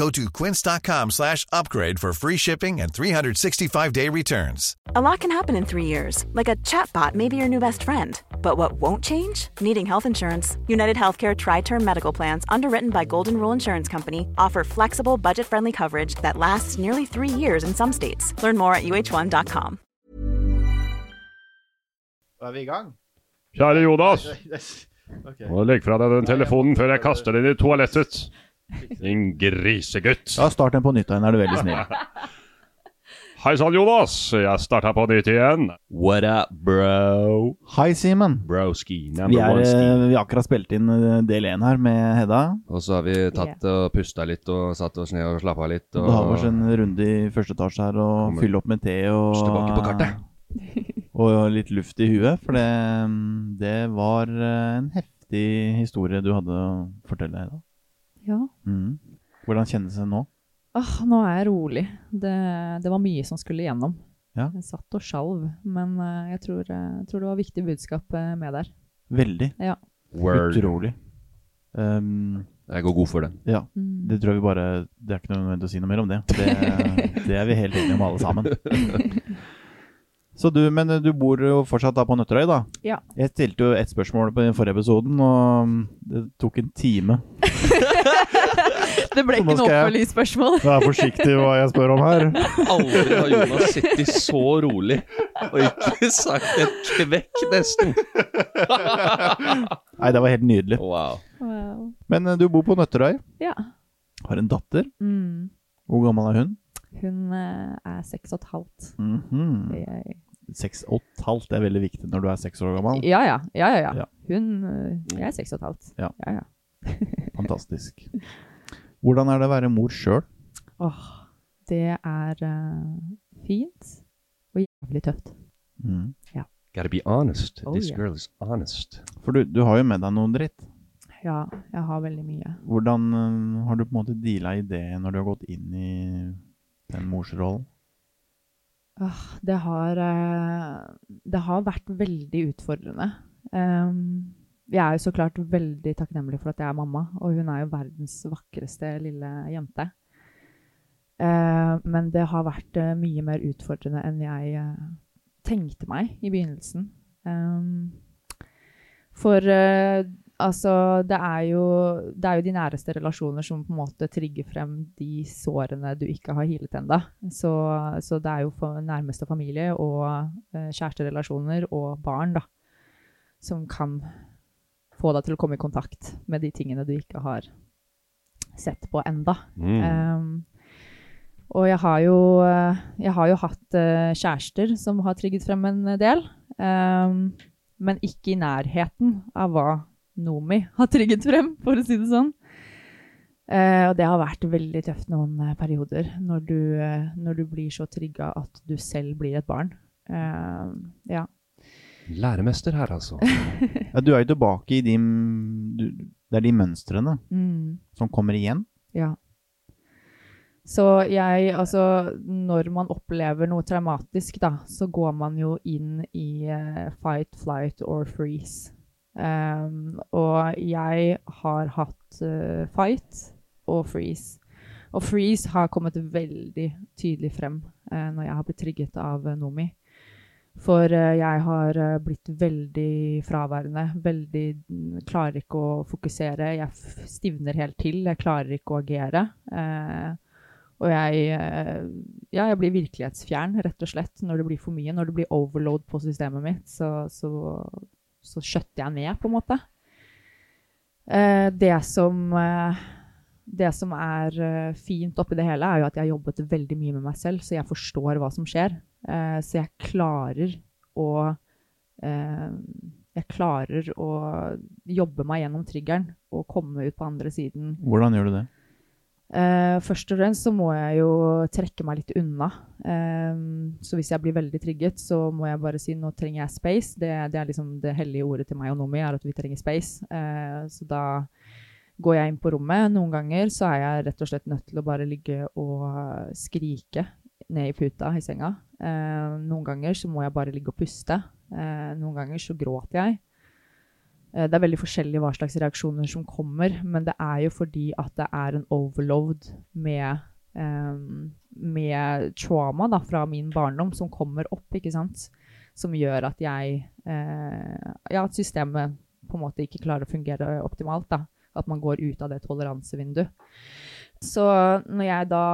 Go to quince.com slash upgrade for free shipping and 365-day returns. A lot can happen in three years, like a chatbot may be your new best friend. But what won't change? Needing health insurance. United Healthcare Tri Term Medical Plans, underwritten by Golden Rule Insurance Company, offer flexible, budget friendly coverage that lasts nearly three years in some states. Learn more at uh1.com. Da er vi i gang. Kjære Jonas, Ok. må legg fra deg den telefonen før jeg kaster den i toalettet. Din grisegutt. Ja, start den på nytt igjen, er du veldig snill. Hei sann, Jonas. Jeg starta på nytt igjen. What up, bro? Hei, Simen. Broski, Vi, er, one eh, vi har akkurat spilt inn eh, del én her med Hedda. Og så har vi tatt og pusta litt og satt oss ned og slappa litt. Og Og da har vi oss en runde i første etasje her og Kommer fylle opp med te og tilbake på kartet. og litt luft i huet, for det, mm, det var eh, en heftig historie du hadde å fortelle, Hedda. Ja. Mm. Hvordan kjennes det nå? Ah, nå er jeg rolig. Det, det var mye som skulle igjennom. Ja. Jeg satt og sjalv, men uh, jeg tror, jeg tror det var viktig budskap uh, med der. Veldig. Ja. Word. Utrolig. Um, Jeg går god for den. ja. Mm. Det tror jeg vi bare Det er ikke noe nødvendig å si noe mer om det. Det, det er vi helt enige om alle sammen. Så du, men du bor jo fortsatt da på Nøtterøy, da? Ja. Jeg stilte jo ett spørsmål på den forrige episoden, og det tok en time. Det ble ikke noe oppfølgingsspørsmål. Vær forsiktig hva jeg spør om her. Aldri har Jonas sittet så rolig og ikke sagt et kvekk, nesten. Nei, det var helt nydelig. Wow. Wow. Men eh, du bor på Nøtterøy, Ja. har en datter. Mm. Hvor gammel er hun? Hun eh, er seks og et halvt. Mhm. Jeg- Seks og et halvt er veldig viktig når du er seks år gammel. Ja, ja. ja, ja, Ja. ja. Hun eh, Jeg er seks og et halvt. Ja. ja, ja. Fantastisk. Hvordan er det å være mor sjøl? Åh, det er uh, fint og jævlig tøft. Mm. Gotta be honest. Oh, This yeah. girl is honest. For du, du har jo med deg noe dritt. Ja, jeg har veldig mye. Hvordan uh, har du på en måte deala i det når du har gått inn i den morsrollen? Uh, det har eh, Det har vært veldig utfordrende. Ehm, jeg er jo så klart veldig takknemlig for at jeg er mamma, og hun er jo verdens vakreste lille jente. Eh, men det har vært eh, mye mer utfordrende enn jeg eh, tenkte meg i begynnelsen. Ehm, for eh, altså, det er, jo, det er jo de næreste relasjoner som på en måte trigger frem de sårene du ikke har healet ennå. Så, så det er jo nærmeste familie og eh, kjæresterelasjoner og barn da, som kan få deg til å komme i kontakt med de tingene du ikke har sett på enda. Mm. Um, og jeg har jo, eh, jeg har jo hatt uh, kjærester som har trigget frem en del, um, men ikke i nærheten av hva Nomi har trigget frem, for å si det sånn. Uh, og det har vært veldig tøft noen uh, perioder, når du, uh, når du blir så trigga at du selv blir et barn. Eh, ja. Læremester her, altså. Ja, du er jo tilbake i de du, Det er de mønstrene Mm. som kommer igjen. Ja. Så jeg, altså Når man opplever noe traumatisk, da, så går man jo inn i uh, fight, flight or freeze. Um, og jeg har hatt uh, fight og freeze. Og freeze har kommet veldig tydelig frem uh, når jeg har blitt trigget av Nomi. For eh, jeg har eh, blitt veldig fraværende. Veldig mm, Klarer ikke å fokusere. Jeg stivner helt til. Jeg klarer ikke å agere. Eh, Og jeg, eh, ja, jeg blir virkelighetsfjern, rett og slett, når det blir for mye. Når det blir overload på systemet mitt, så, så, så skjøtter jeg ned, på en måte. Eh, det som eh, det som er eh, fint oppi det hele, er jo at jeg har jobbet veldig mye med meg selv, så jeg forstår hva som skjer. Eh, så jeg klarer å eh, Jeg klarer å jobbe meg gjennom triggeren og komme ut på andre siden. Hvordan gjør du det? Først og fremst så må jeg jo trekke meg litt unna. Så hvis jeg blir veldig trigget, så må jeg bare si nå trenger jeg space. Det, det er liksom det hellige ordet til meg og Nomi, er at vi trenger space. Så da går jeg inn på rommet. Noen ganger så er jeg rett og slett nødt til å bare ligge og skrike ned i puta i senga. Eh, noen ganger så må jeg bare ligge og puste. Eh, noen ganger så gråter jeg. Eh, det er veldig forskjellig hva slags reaksjoner som kommer, men det er jo fordi at det er en overload med, eh, med trauma da, fra min barndom som kommer opp, ikke sant? Som gjør at jeg eh, Ja, at systemet på en måte ikke klarer å fungere optimalt. da. At man går ut av det toleransevinduet. Så når jeg da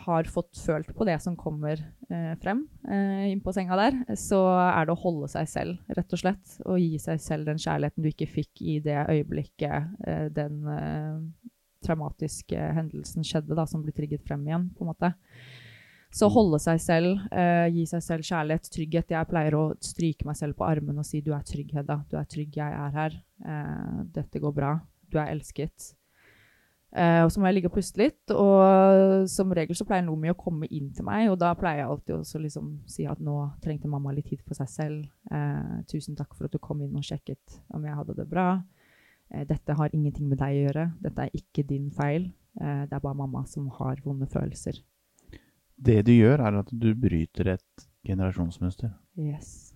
har fått følt på det som kommer eh, frem eh, inn på senga der, så er det å holde seg selv, rett og slett. Og gi seg selv den kjærligheten du ikke fikk i det øyeblikket eh, den eh, traumatiske hendelsen skjedde, da, som blir trigget frem igjen, på en måte. Så holde seg selv, eh, gi seg selv kjærlighet, trygghet. Jeg pleier å stryke meg selv på armen og si 'du er trygg, Hedda'. Du er trygg, jeg er her. Eh, dette går bra. Du er elsket. Uh, og så må jeg ligge og puste litt. Og som regel så pleier Nomi å komme inn til meg, og da pleier jeg alltid å liksom si at nå trengte mamma litt tid for seg selv. Uh, tusen takk for at du kom inn og sjekket om jeg hadde det bra. Uh, dette har ingenting med deg å gjøre. Dette er ikke din feil. Det er bare mamma som har vonde følelser. Det du gjør, er at du bryter et generasjonsmønster. Yes.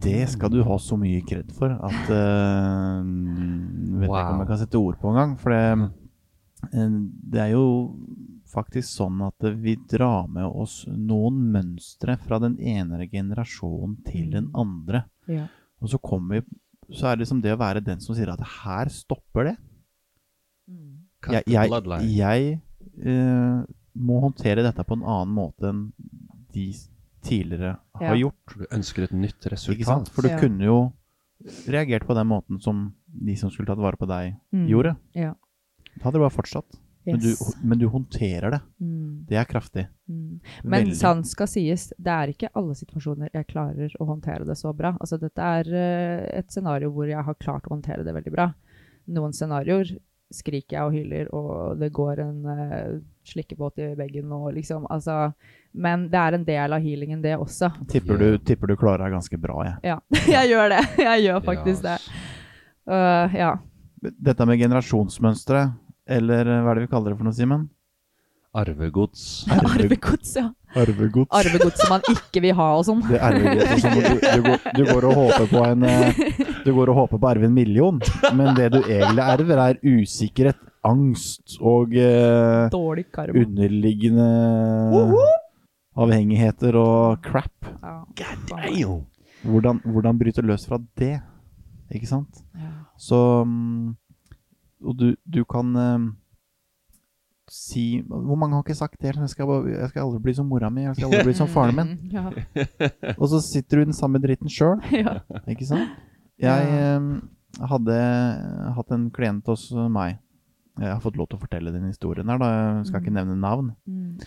Det skal du ha så mye kred for at uh, Vet ikke om jeg kan sette ord på engang. For det, eh, det er jo faktisk sånn at vi drar med oss noen mønstre fra den ene generasjonen til den andre. Ja. Og så kommer vi Så er det liksom det å være den som sier at her stopper det. Jeg, jeg, jeg uh, må håndtere dette på en annen måte enn de tidligere har Ja. gjort. Du ønsker et nytt resultat. For du Ja. kunne jo reagert på den måten som de som skulle tatt vare på deg, Mm. gjorde. Ja. Da hadde det bare fortsatt. Men, du, men du håndterer det. Mm. Det er kraftig. Mm. Men Veldig. sant skal sies, det er ikke alle situasjoner jeg klarer å håndtere det så bra. Altså, dette er eh, et scenario hvor jeg har klart å håndtere det veldig bra. Noen scenarioer skriker jeg og hyler, og det går en uh, slikkebåt i veggen og liksom Altså Men det er en del av healingen, det også. Tipper, du, tipper du klarer deg ganske bra, jeg. Ja, jeg gjør det. Jeg gjør faktisk Ja. det. Uh, ja. Dette med generasjonsmønstre, eller eh, hva er det vi kaller det for noe, Simen? Arvegods. Arvegods, ja. Arvegods. Arvegods som man ikke vil ha og sånn. Det er arvegodset som du, du, går, du går og håper på en eh, Du går og håper på å arve en million, men det du egentlig erver, er usikkerhet, angst og eh, Dårlig karma. underliggende avhengigheter og crap. Ja. Hvordan, hvordan bryte løs fra det? Ikke sant? Ja. Så mm, Og du, du kan eh, si Hvor mange har ikke sagt det? Jeg skal, bare, jeg skal aldri bli som mora mi. Jeg skal aldri bli som faren min. Ja. Og så sitter du i den samme dritten sjøl. ja. Ikke sant? Jeg eh, hadde hatt en klient hos meg. Jeg har fått lov til å fortelle den historien her, da. Jeg skal ikke nevne navn. Mm.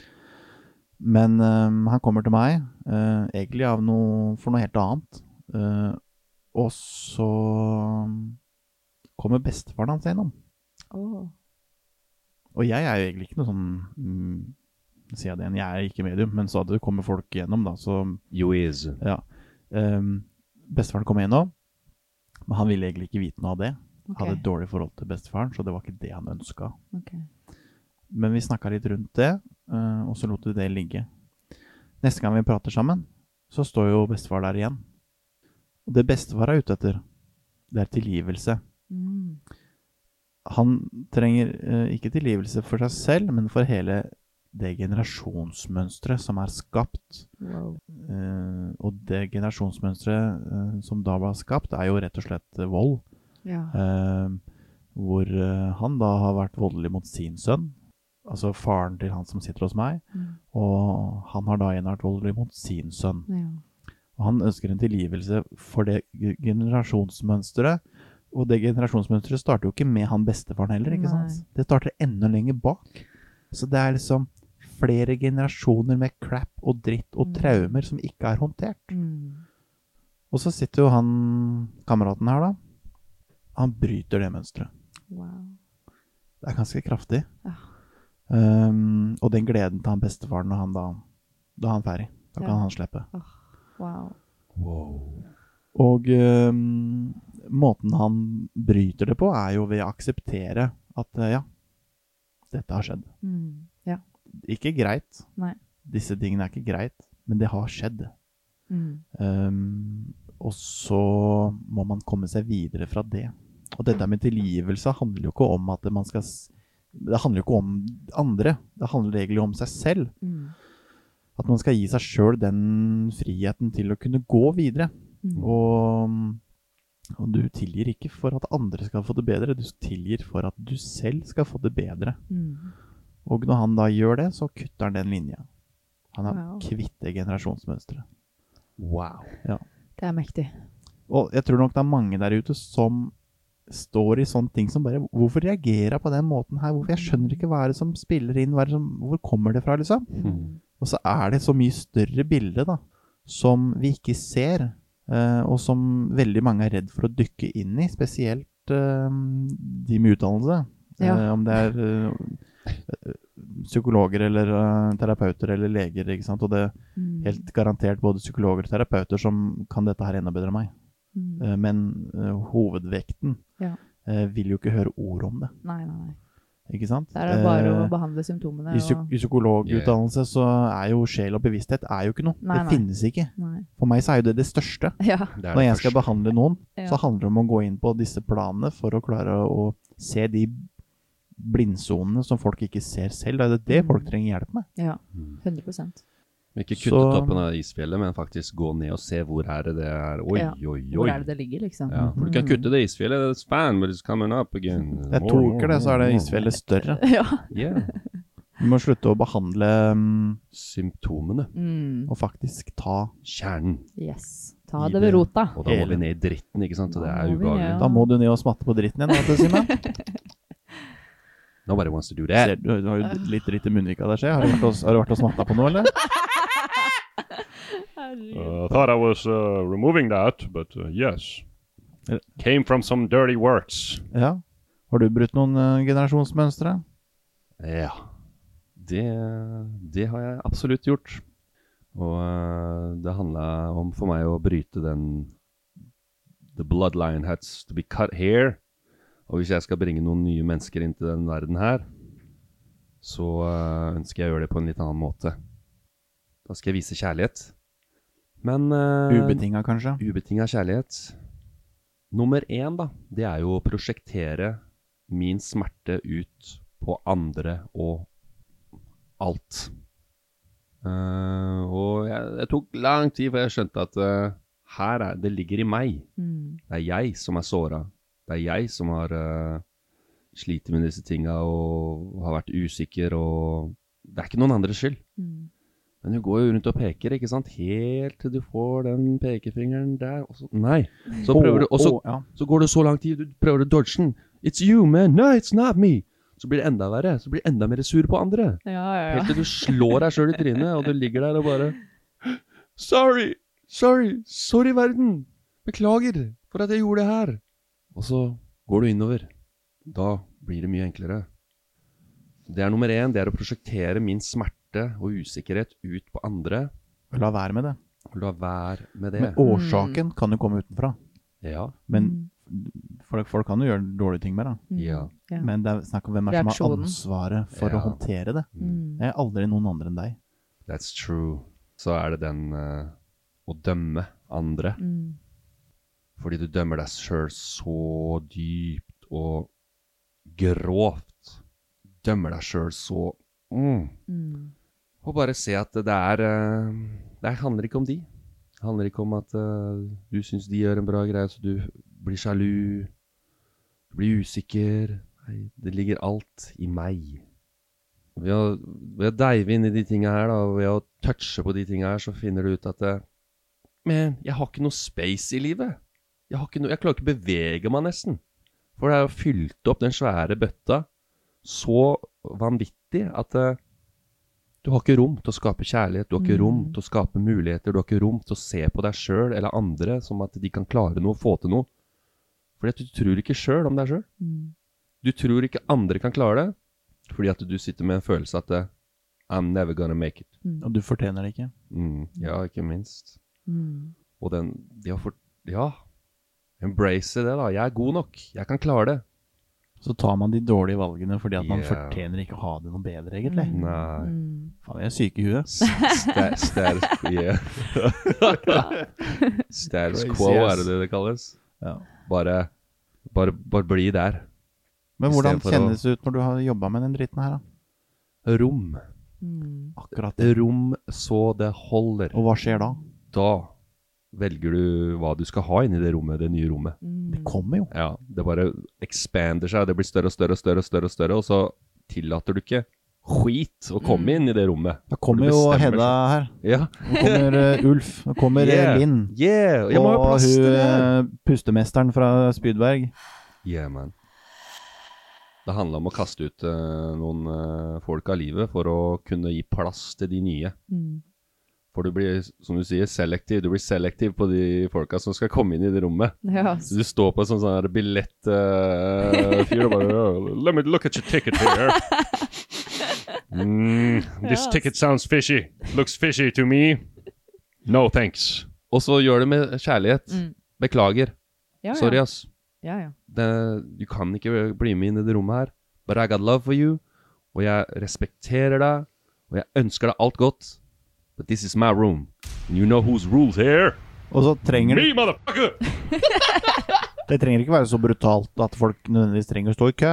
Men eh, han kommer til meg eh, egentlig av noe, for noe helt annet. Eh, og så kommer bestefaren hans innom. Åh. Og jeg er jo egentlig ikke noe sånn mm, Sier jeg det igjen, jeg er ikke medium, men så at det kommer folk igjennom, da, så You is. ja. Um, bestefaren kom igjennom, men han ville egentlig ikke vite noe av det. Okay. Hadde et dårlig forhold til bestefaren, så det var ikke det han ønska. Ok. Men vi snakka litt rundt det, uh, og så lot vi det ligge. Neste gang vi prater sammen, så står jo bestefar der igjen. Og det bestefar er ute etter, det er tilgivelse. Mm. Han trenger eh, ikke tilgivelse for seg selv, men for hele det generasjonsmønsteret som er skapt. Wow. Eh, og det generasjonsmønsteret eh, som da var skapt, er jo rett og slett vold. Ja. Hvor han da har vært voldelig mot sin sønn. Altså faren til han som sitter hos meg, Mm. og han har da igjen vært voldelig mot sin sønn. Ja. Og han ønsker en tilgivelse for det ge- generasjonsmønsteret. Og det generasjonsmønsteret starter jo ikke med han bestefaren heller, ikke Nei. sant? Det starter enda lenger bak. Så det er liksom flere generasjoner med crap og dritt og Mm. traumer som ikke er håndtert. Mm. Og så sitter jo han kameraten her, da. Han bryter det mønsteret. Wow. Det er ganske kraftig. Ja. Um, og den gleden til han bestefaren når han da Da er han ferdig. Da kan Ja. han slippe. wow. Og um, måten han bryter det på, er jo ved å akseptere at uh, ja, dette har skjedd. Mm. Ja. Ikke greit. Nei. Disse tingene er ikke greit, men det har skjedd. Mm. Um, og så må man komme seg videre fra det. Og dette med tilgivelse handler jo ikke om at man skal Det handler jo ikke om andre. Det handler egentlig om seg selv. Mm. At man skal gi seg sjøl den friheten til å kunne gå videre. Mm. Og, og du tilgir ikke for at andre skal få det bedre, du tilgir for at du selv skal få det bedre. Mm. Og når han da gjør det, så kutter han den linja. Han er Wow. kvitt det generasjonsmønsteret. Wow. Det er mektig. Og jeg tror nok det er mange der ute som står i sånne ting som bare Hvorfor reagerer jeg på den måten her? Hvorfor Jeg skjønner ikke hva er det som spiller inn. Hva er det som, hvor kommer det fra, liksom? Mm. Og så er det så mye større bilde, da, som vi ikke ser, og som veldig mange er redd for å dykke inn i, spesielt eh, de med utdannelse. Ja. Eh, om det er eh, psykologer eller eh, terapeuter eller leger, ikke sant. Og det er Mm. helt garantert både psykologer og terapeuter som kan dette her enda bedre enn meg. Mm. Eh, Men eh, hovedvekten Ja. eh, vil jo ikke høre ord om det, Nei, nei, nei. Ikke sant? Der er det bare å Eh, behandle symptomene. I, og... I psykologutdannelse så er jo sjel og bevissthet er jo ikke noe. Nei, det nei. finnes ikke. Nei. For meg så er jo det det største. Ja. Det det Når jeg skal behandle noen, Ja. så handler det om å gå inn på disse planene for å klare å se de blindsonene som folk ikke ser selv. Det er det Mm. folk trenger hjelp med. ja. Mm. 100 Men Ikke kutte Så- toppen av isfjellet, men faktisk gå ned og se hvor er det det er. Oi, Ja. oi, oi. Hvor er det det ligger, liksom? Ja, for du kan Mm. kutte det isfjellet, it's fine, but it's coming up again. Det er to uker, det, så er det isfjellet større. Ja. Yeah. Vi må slutte å behandle um, Symptomene. Mm. og faktisk ta Kjernen. Yes. Ta det ved rota. Og da må vi ned i dritten, ikke sant? Og det er ubehagelig. Da må du ned og smatte på dritten igjen, vet du, Simen. Nobody wants to do that. Du du har jo litt dritt i munnvika der, ser jeg. Har du vært og, har du vært og smatta på noe, eller? Uh, I thought I was uh, removing that, but uh, yes. Uh, Came from some dirty words. Ja. Har du brutt noen generasjonsmønstre? Ja. Det, det har jeg absolutt gjort. Og det handla om for meg å bryte den The bloodline has to be cut here. Og hvis jeg skal bringe noen nye mennesker inn til den verden her, så ønsker jeg å gjøre det på en litt annen måte. Da skal jeg vise kjærlighet. Men uh, Ubetinga, kanskje? Ubetinga kjærlighet. Nummer én, da, det er jo å prosjektere min smerte ut på andre og alt. Uh, og jeg, det tok lang tid før jeg skjønte at uh, her er, det ligger i meg. Mm. Det er jeg som er såra. Det er jeg som har uh, slitt med disse tinga og har vært usikker og Det er ikke noen andres skyld. Mm. Men hun går jo rundt og peker, ikke sant? Helt til du får den pekefingeren der. Og så, nei. Så, prøver du, og så, ja. så går det så lang tid, du prøver å dodge den. It's you, man. No, it's not me. Så blir det enda verre. Så blir det enda mer sur på andre. Ja, ja, Helt til du slår deg sjøl i trynet, og du ligger der og bare Sorry! Sorry! Sorry, verden! Beklager for at jeg gjorde det her. Og så går du innover. Da blir det mye enklere. Det er nummer én. Det er å prosjektere min smerte og usikkerhet ut på andre. La være med det. La være med det. Men årsaken kan jo komme utenfra. Ja. Men Mm. folk, folk kan jo gjøre dårlige ting med det. Mm. Ja. ja. Men det er snakk om hvem er som har ansvaret for Ja. å håndtere det. Mm. Det er aldri noen andre enn deg. That's true. Så er det den uh, å dømme andre. Mm. Fordi du dømmer deg sjøl så dypt og grovt. Dømmer deg sjøl så mm. Og bare se at det er eh, Det handler ikke om de. Det handler ikke om at eh, du syns de gjør en bra greie, så du blir sjalu. Du blir usikker. Nei, det ligger alt i meg. ved å, ved å dive inn i de tinga her, da, ved å touche på de tinga her, så finner du ut at det, Men jeg har ikke noe space i livet. Jeg, har ikke noe, jeg klarer ikke å bevege meg, nesten. For det er jo fylt opp den svære bøtta så vanvittig at eh, du har ikke rom til å skape kjærlighet, du har ikke rom Mm. til å skape muligheter, du har ikke rom til å se på deg sjøl eller andre som at de kan klare noe, få til noe. Fordi at du tror ikke sjøl om deg sjøl. Mm. Du tror ikke andre kan klare det, fordi at du sitter med en følelse at eh, I'm never gonna make it. Og du fortjener det ikke. Mm, ja, ikke minst. Mm. Og den de har fort, Ja, embrace det, da. Jeg er god nok. Jeg kan klare det. Så tar man de dårlige valgene fordi at man Yeah. fortjener ikke å ha det noe bedre, egentlig. Mm. Nei. Mm. Faen, jeg er syk i huet. Status, Status yeah. Status quo, er det det kalles? Ja. Bare, bare, bare bli der. Men hvordan kjennes det ut når du har jobba med den dritten her, da? Rom. Mm. Akkurat. Rom så det holder. Og hva skjer da? Da velger du hva du skal ha inni det rommet, det nye rommet. Mm. Det kommer jo. Ja, det bare expander seg, det blir større og større og større, og større, og større, og så tillater du ikke skit å komme Mm. inn i det rommet. Da kommer jo Hedda her. Ja. Nå kommer uh, Ulf. Nå kommer eh, Yeah. Linn. Yeah! Jeg må ha Og plass til hun det! eh, pustemesteren fra Spydberg. Yeah, man. Det handla om å kaste ut uh, noen eh, folk av livet for å kunne gi plass til de nye. Mm. For du blir, som du sier, selektiv. Du blir selektiv på de folka som skal komme inn i det rommet. Ja. Så du står på en sånn, sånn billettfyr og bare "Oh, Let me look at your ticket here. Mm, this ticket sounds fishy. Looks fishy to me. No thanks. Og så gjør det med kjærlighet. Mm. Beklager. Ja, ja. Sorry, ass. Ja, ja. Det, du kan ikke bli med inn i det rommet her. But I got love for you. Og jeg respekterer deg. Og jeg ønsker deg alt godt. But this is my room. And you know whose rules here? Og så trenger Me, motherfucker! Det trenger ikke være så brutalt at folk nødvendigvis trenger å stå i kø.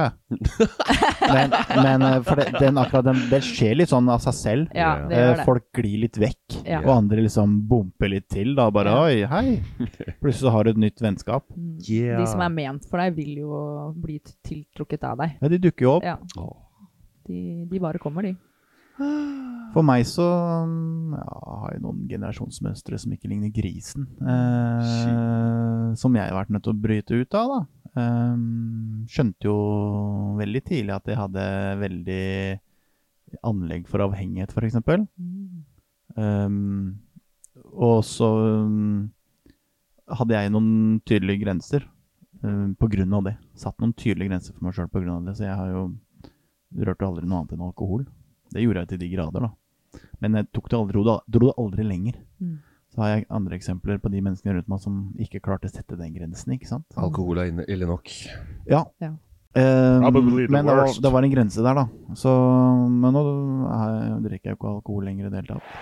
Men, men eh, for det, den, akkurat den, det skjer litt sånn av seg selv. ja det gjør det. Folk glir litt vekk, Ja. og andre liksom bumper litt til. Da bare Ja. Oi, hei! Plutselig så har du et nytt vennskap. Mm. Yeah. De som er ment for deg, vil jo bli tiltrukket av deg. Ja, de dukker jo opp. Ja. De, de bare kommer, de. For meg så mm, ja, har jeg noen generasjonsmønstre som ikke ligner grisen. Eh, som jeg har vært nødt til å bryte ut av, da. Eh, skjønte jo veldig tidlig at jeg hadde veldig anlegg for avhengighet, f.eks. Mm. Eh, og så um, hadde jeg noen tydelige grenser um, på grunn av det. Satt noen tydelige grenser for meg sjøl på grunn av det. Så jeg har jo rørt aldri noe annet enn alkohol. Det gjorde jeg til de grader, da. Men jeg tok det aldri, dro, det, dro det aldri lenger. Mm. Så har jeg andre eksempler på de menneskene rundt meg som ikke klarte å sette den grensen. ikke sant? Alkohol er ille nok. Ja. Ja. Um, men det var, det var en grense der, da. Så, men nå er- drikker jeg jo ikke alkohol lenger i det hele tatt.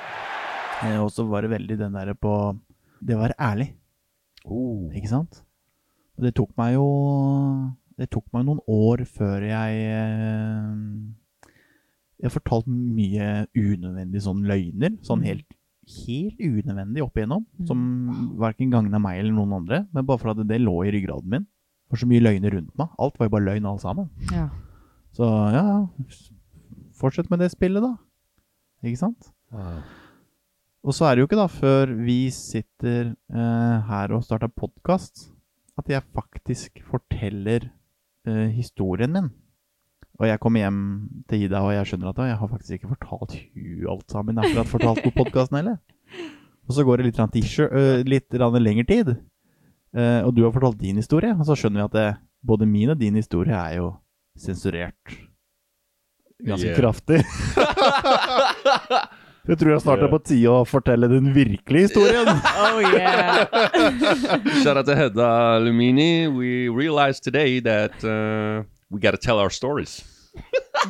Eh, og så var det veldig den derre på Det å være ærlig, Oh. ikke sant? Og det tok meg jo Det tok meg noen år før jeg eh, har fortalt mye unødvendige sånn løgner. Sånn Mm. helt, helt unødvendig opp igjennom. Mm. Som verken gagna meg eller noen andre. Men bare for at det lå i ryggraden min. Det var så mye løgner rundt meg. Alt var jo bare løgn, alt sammen. Ja. Så ja, ja. Fortsett med det spillet, da. Ikke sant? Ja. Og så er det jo ikke da før vi sitter eh, her og starter podkast, at jeg faktisk forteller eh, historien min. Og jeg kommer hjem til Ida, og jeg skjønner at jeg har faktisk ikke fortalt hun alt sammen. Jeg har akkurat fortalt på podkasten heller. Og så går det litt, t-shirt- øh, litt lengre tid. uh, og du har fortalt din historie, og så skjønner vi at det, både min og din historie er jo sensurert ganske Yeah. kraftig. Jeg tror jeg snart er på tide å fortelle den virkelige historien. Oh yeah! Shout out to Hedda Lumini. We realized today that uh, we gotta tell our stories.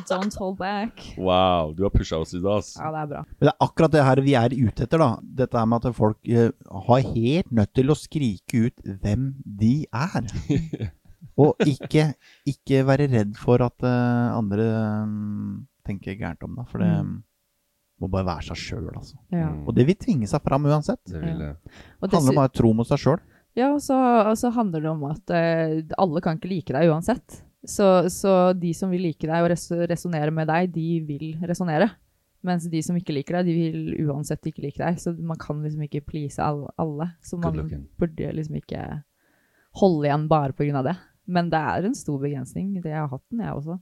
Don't hold back. Wow, du har pusha oss i dag, ass. Ja, det er bra. Men det er akkurat det her vi er ute etter, da. Dette er med at folk eh, har helt nødt til å skrike ut hvem de er. Og ikke, ikke være redd for at eh, andre mm, tenker gærent om det. For det Mm. må bare være seg sjøl, altså. Ja. Mm. Og det vil tvinge seg fram uansett. Det vil jeg. Og Det handler bare om å tro mot seg sjøl. Ja, og så, og så handler det om at eh, alle kan ikke like deg uansett. Så, så de som vil like deg og res resonnere med deg, de vil resonnere. Mens de som ikke liker deg, de vil uansett ikke like deg. Så man kan liksom ikke please alle. Så man burde liksom ikke holde igjen bare pga. det. Men det er en stor begrensning. Det jeg har hatt den, jeg også.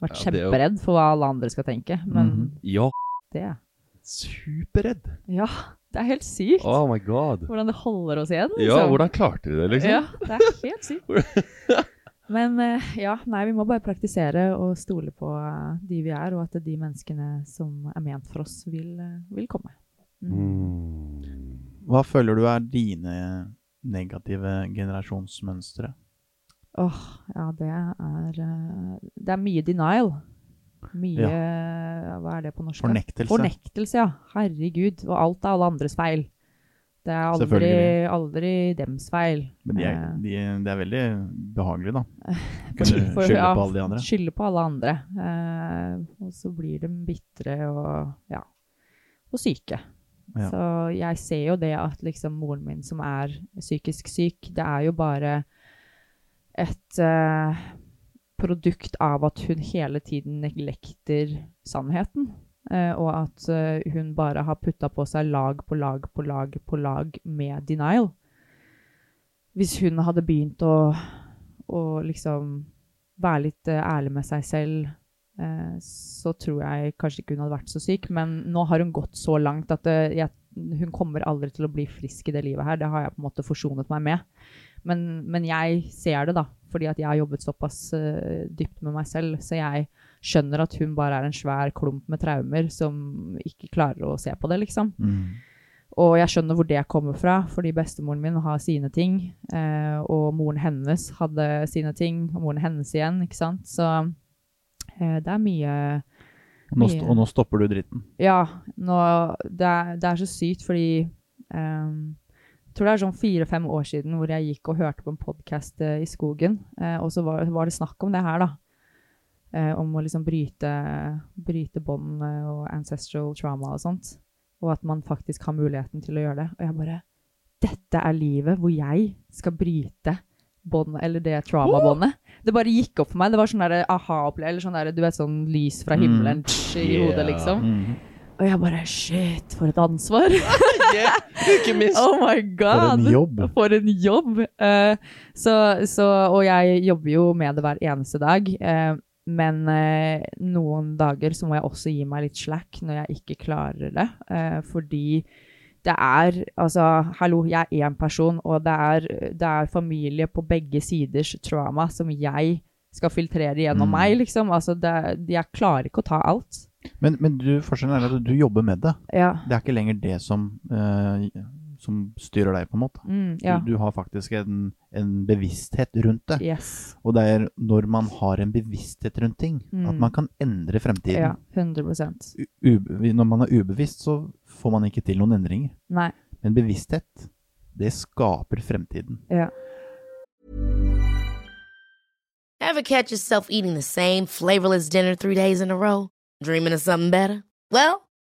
Vært Ja, er kjemperedd for hva alle andre skal tenke. Men Mhm. Ja, det superredd. Ja, det er helt sykt. Oh my god. Hvordan det holder oss igjen. Ja, liksom. hvordan klarte de det, liksom? Ja, det er helt sykt. Men eh, ja, nei, vi må bare praktisere og stole på eh, de vi er, og at de menneskene som er ment for oss, vil, eh, vil komme. Mm. Mm. Hva føler du er dine negative generasjonsmønstre? Åh, ja, det er Det er mye denial. Mye Hva er det på norsk? Fornektelse. Fornektelse, ja. Herregud. Og alt er alle andres feil. Det er aldri, aldri dems feil. Men det er, de, de, er veldig behagelig, da. Kunne for- skylde ja, på alle de andre. Skylde på alle andre. Eh, og så blir de bitre og ja, og syke. Ja. Så jeg ser jo det at liksom moren min som er psykisk syk, det er jo bare et eh, produkt av at hun hele tiden neglekter sannheten. Eh, og at eh, hun bare har putta på seg lag på lag på lag på lag med denial. Hvis hun hadde begynt å, å liksom være litt eh, ærlig med seg selv, så tror jeg kanskje ikke hun hadde vært så syk. Men nå har hun gått så langt at jeg, hun kommer aldri til å bli frisk i det livet her. Det har jeg på en måte forsonet meg med. Men, men jeg ser det, da, fordi at jeg har jobbet såpass dypt med meg selv. Så jeg skjønner at hun bare er en svær klump med traumer som ikke klarer å se på det, liksom. Mm. Og jeg skjønner hvor det kommer fra, fordi bestemoren min har sine ting, eh, og moren hennes hadde sine ting, og moren hennes igjen, ikke sant. Så eh, det er mye Mye. og nå stopper du dritten. Ja, nå, det, er, det er så sykt, fordi eh, jeg tror det er sånn fire-fem år siden hvor jeg gikk og hørte på en podkast i skogen, eh, og så var, var det snakk om det her, da. Eh, om å liksom bryte, bryte bånd og ancestral trauma og sånt. Og at man faktisk har muligheten til å gjøre det. Og jeg bare Dette er livet hvor jeg skal bryte bånd, eller det traumabåndet. Det bare gikk opp for meg. Det var sånn der aha-opplevelse, eller sånn der, du vet, sånn lys fra himmelen tsch, i Yeah. hodet, liksom. Mm. Og jeg bare Shit, for et ansvar! Ikke minst! oh my god! For en jobb. For en jobb! Uh, så, så, og jeg jobber jo med det hver eneste dag. eh, men eh, noen dager så må jeg også gi meg litt slack når jeg ikke klarer det. eh, fordi det er Altså, hallo, jeg er én person, og det er, det er familie på begge siders trauma som jeg skal filtrere gjennom Mm. meg, liksom. Altså, det, jeg klarer ikke å ta alt. Men, men du, forskjellen er at du jobber med det. Ja. Det er ikke lenger det som, eh, som styrer deg, på en måte. Mm, ja. Du, du har faktisk en, en bevissthet rundt det. Yes. Og det er når man har en bevissthet rundt ting, Mm. at man kan endre fremtiden. Ja, 100 U når man er ubevisst, så får man ikke til noen endringer. Nei. Men bevissthet, det skaper fremtiden. Ja. Ever catch yourself eating the same flavorless dinner three days in a row? Dreaming of something better? Well,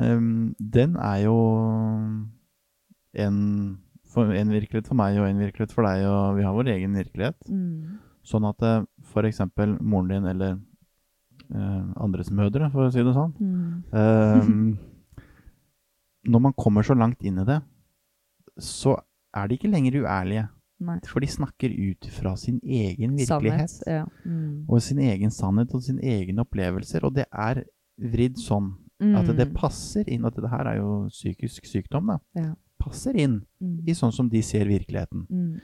ehm, den er jo en, for, en virkelighet for meg og en virkelighet for deg, og vi har vår egen virkelighet. Mm. Sånn at f.eks. for eksempel moren din eller uh, andres mødre, for å si det sånn, Mm. um, når man kommer så langt inn i det, så er de ikke lenger uærlige. Nei. For de snakker ut fra sin egen virkelighet. Sannhet. Ja. Mm. Og sin egen sannhet og sine egne opplevelser. Og det er vridd sånn at det Mm. passer inn. At det her er jo psykisk sykdom, da. Ja. Passer inn Mm. i sånn som de ser virkeligheten. Mm.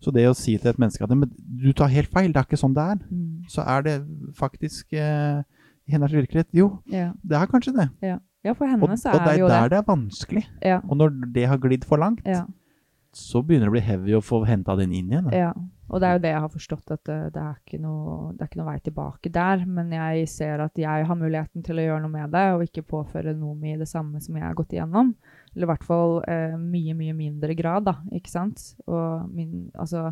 Så det å si til et menneske at men du tar helt feil, det er ikke sånn det er, Mm. så er det faktisk eh, hennes virkelighet Jo, Ja. det er kanskje det. ja. ja, for henne Og, så og er det det er jo der det. det er vanskelig. Ja. Og når det har glidd for langt, Ja. Så begynner det å bli heavy å få henta den inn igjen. da. Ja, og det er jo det jeg har forstått, at det, det, er ikke noe, er ikke noe vei tilbake der. Men jeg ser at jeg har muligheten til å gjøre noe med det, og ikke påføre Nomi det samme som jeg har gått igjennom. Eller i hvert fall eh, mye, mye mindre grad, da, ikke sant? Og min, altså,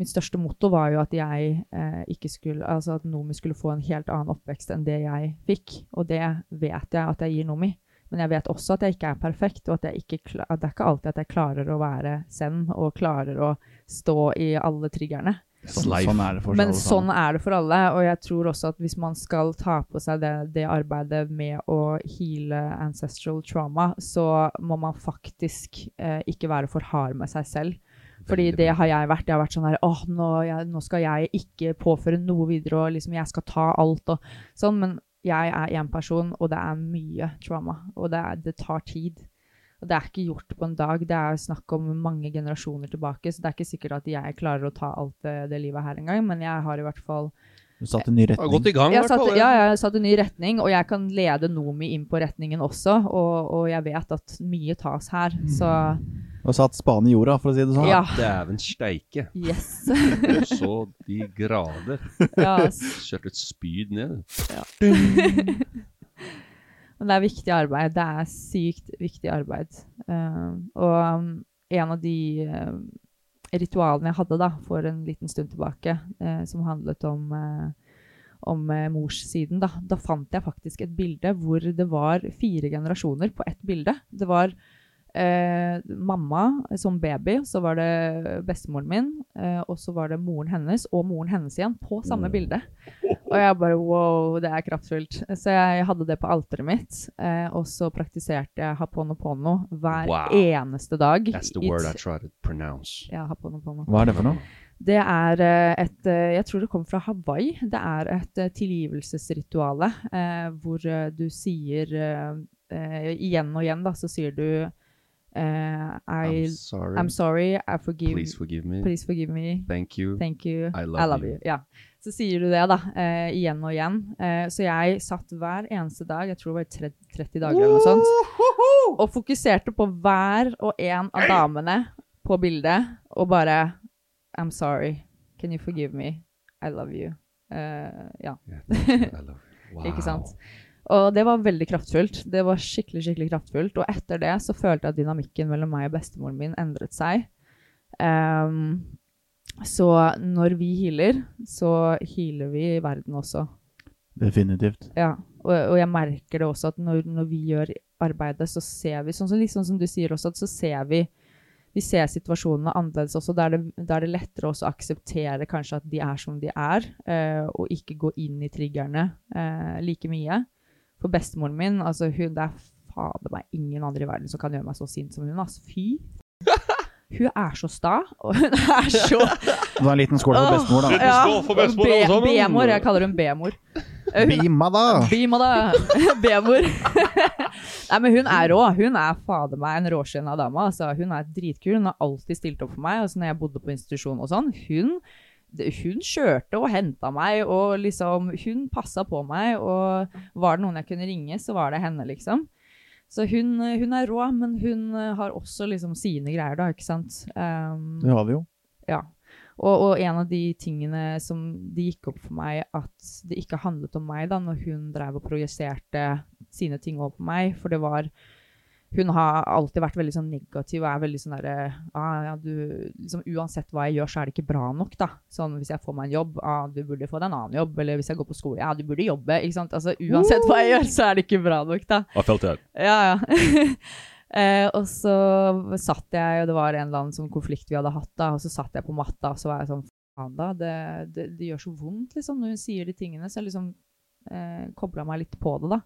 mitt største motto var jo at jeg eh, ikke skulle, altså at Nomi skulle få en helt annen oppvekst enn det jeg fikk. Og det vet jeg at jeg gir Nomi. Men jeg vet også at jeg ikke er perfekt, og at, jeg ikke, at det er ikke alltid at jeg klarer å være send og klarer å stå i alle triggerne. Sånn, sånn er det for Men alle sånn er det for alle, og jeg tror også at hvis man skal ta på seg det, det arbeidet med å heale ancestral trauma, så må man faktisk eh, ikke være for hard med seg selv. Fordi det har jeg vært. Jeg har vært sånn her åh, nå, jeg, nå skal jeg ikke påføre noe videre, og liksom jeg skal ta alt og sånn. Men jeg er én person, og det er mye trauma. Og det, er, det tar tid. Og det er ikke gjort på en dag. Det er snakk om mange generasjoner tilbake. Så det er ikke sikkert at jeg klarer å ta alt det, det livet her engang, men jeg har i hvert fall Du satte en ny Har gått i gang, jeg satte, ja, jeg har satt en ny retning, og jeg kan lede Nomi inn på retningen også. Og, og jeg vet at mye tas her. Så Og satt spaden i jorda, for å si det sånn. ja. Dæven steike. Yes. Så de grader. Yes. Kjørte et spyd ned. Men det er viktig arbeid. Det er sykt viktig arbeid. Uh, og um, en av de uh, ritualene jeg hadde da, for en liten stund tilbake, uh, som handlet om, uh, om morssiden, da, da fant jeg faktisk et bilde hvor det var fire generasjoner på ett bilde. Det var eh, mamma som baby, så var det bestemoren min, eh, og så var det moren hennes og moren hennes igjen på samme bilde. Og jeg bare wow, det er kraftfullt. Så jeg hadde det på alteret mitt, eh, og så praktiserte jeg haponopono hver Wow. eneste dag. That's the word I try to pronounce. Ja, haponopono. Hva er det for noe? Det er eh, et eh, Jeg tror det kommer fra Hawaii. Det er et eh, tilgivelsesrituale eh, hvor du sier eh, eh, Igjen og igjen, da, så sier du eh, I, I'm sorry. I'm sorry, I forgive Please forgive me. please forgive me. Thank you. Thank you. I love you. Ja. Så sier du det, da. Uh, igjen og igjen. Uh, så jeg satt hver eneste dag, jeg tror det var 30, 30 dager eller noe sånt, og fokuserte på hver og en av damene på bildet, og bare I'm sorry. Can you forgive me? I love you. Eh, ja. Yeah, I love you. Wow. Ikke sant? Og det var veldig kraftfullt. Det var skikkelig, skikkelig kraftfullt. Og etter det så følte jeg at dynamikken mellom meg og bestemoren min endret seg. Um, så når vi healer, så healer vi verden også. Definitivt. Ja, og, og jeg merker det også at når, når vi gjør arbeidet, så ser vi, sånn som, liksom som du sier også, at så ser vi vi ser situasjonene annerledes også. Da er, er det lettere å akseptere kanskje at de er som de er, eh, og ikke gå inn i triggerne eh, like mye. For bestemoren min, altså hun, det er fader meg ingen andre i verden som kan gjøre meg så sint som hun. Altså, fy! Hun er så sta, og hun er så Det var en liten skål for bestemor, da. Ja, skål for bestemor, alle sammen. B-mor. Jeg kaller hun B-mor. Bima, da! Bima da! B-mor. Nei, men hun er rå. Hun er fader meg en råskinn dame. Altså. Hun er dritkul. Hun har alltid stilt opp for meg. Altså, når jeg bodde på institusjon og sånn. Hun, hun kjørte og henta meg, og liksom Hun passa på meg, og var det noen jeg kunne ringe, så var det henne, liksom. Så hun, hun er rå, men hun har også liksom sine greier, da, ikke sant. Um, Det har vi jo. ja. Og, og en av de tingene som det gikk opp for meg at det ikke handlet om meg da, når hun drev og projiserte sine ting over på meg, for det var Hun har alltid vært veldig sånn negativ og er veldig sånn derre ah, ja, liksom, Uansett hva jeg gjør, så er det ikke bra nok, da. Sånn hvis jeg får meg en jobb, ah, du burde få deg en annen jobb. Eller hvis jeg går på skole, ja, du burde jobbe. Ikke sant. Altså uansett hva jeg gjør, så er det ikke bra nok, da. Hva felt jeg? Ja, ja. eh, og så satt jeg, og det var en eller annen sånn konflikt vi hadde hatt, da, og så satt jeg på matta, og så var jeg sånn Faen, da. Det, det, det gjør så vondt, liksom, når hun sier de tingene. Så jeg liksom eh, kobla meg litt på det, da.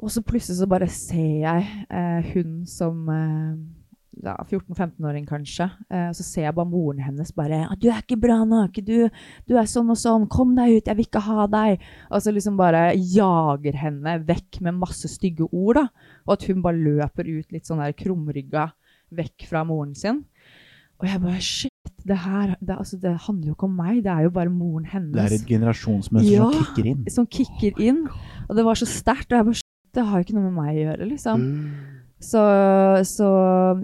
Og så plutselig så bare ser jeg eh, hun som eh, ja, 14-15-åring kanskje. Eh, så ser jeg bare moren hennes bare «Ah, 'Du er ikke bra nok. Du, du er sånn og sånn. Kom deg ut. Jeg vil ikke ha deg.' Og så liksom bare jager henne vekk med masse stygge ord. da. Og at hun bare løper ut litt sånn der krumrygga vekk fra moren sin. Og jeg bare Shit, det her det, altså, det handler jo ikke om meg. Det er jo bare moren hennes Det er et generasjonsmønster Ja. som kicker inn. som kicker inn. Og det var så sterkt. Og jeg bare det har jo ikke noe med meg å gjøre, liksom. Så, så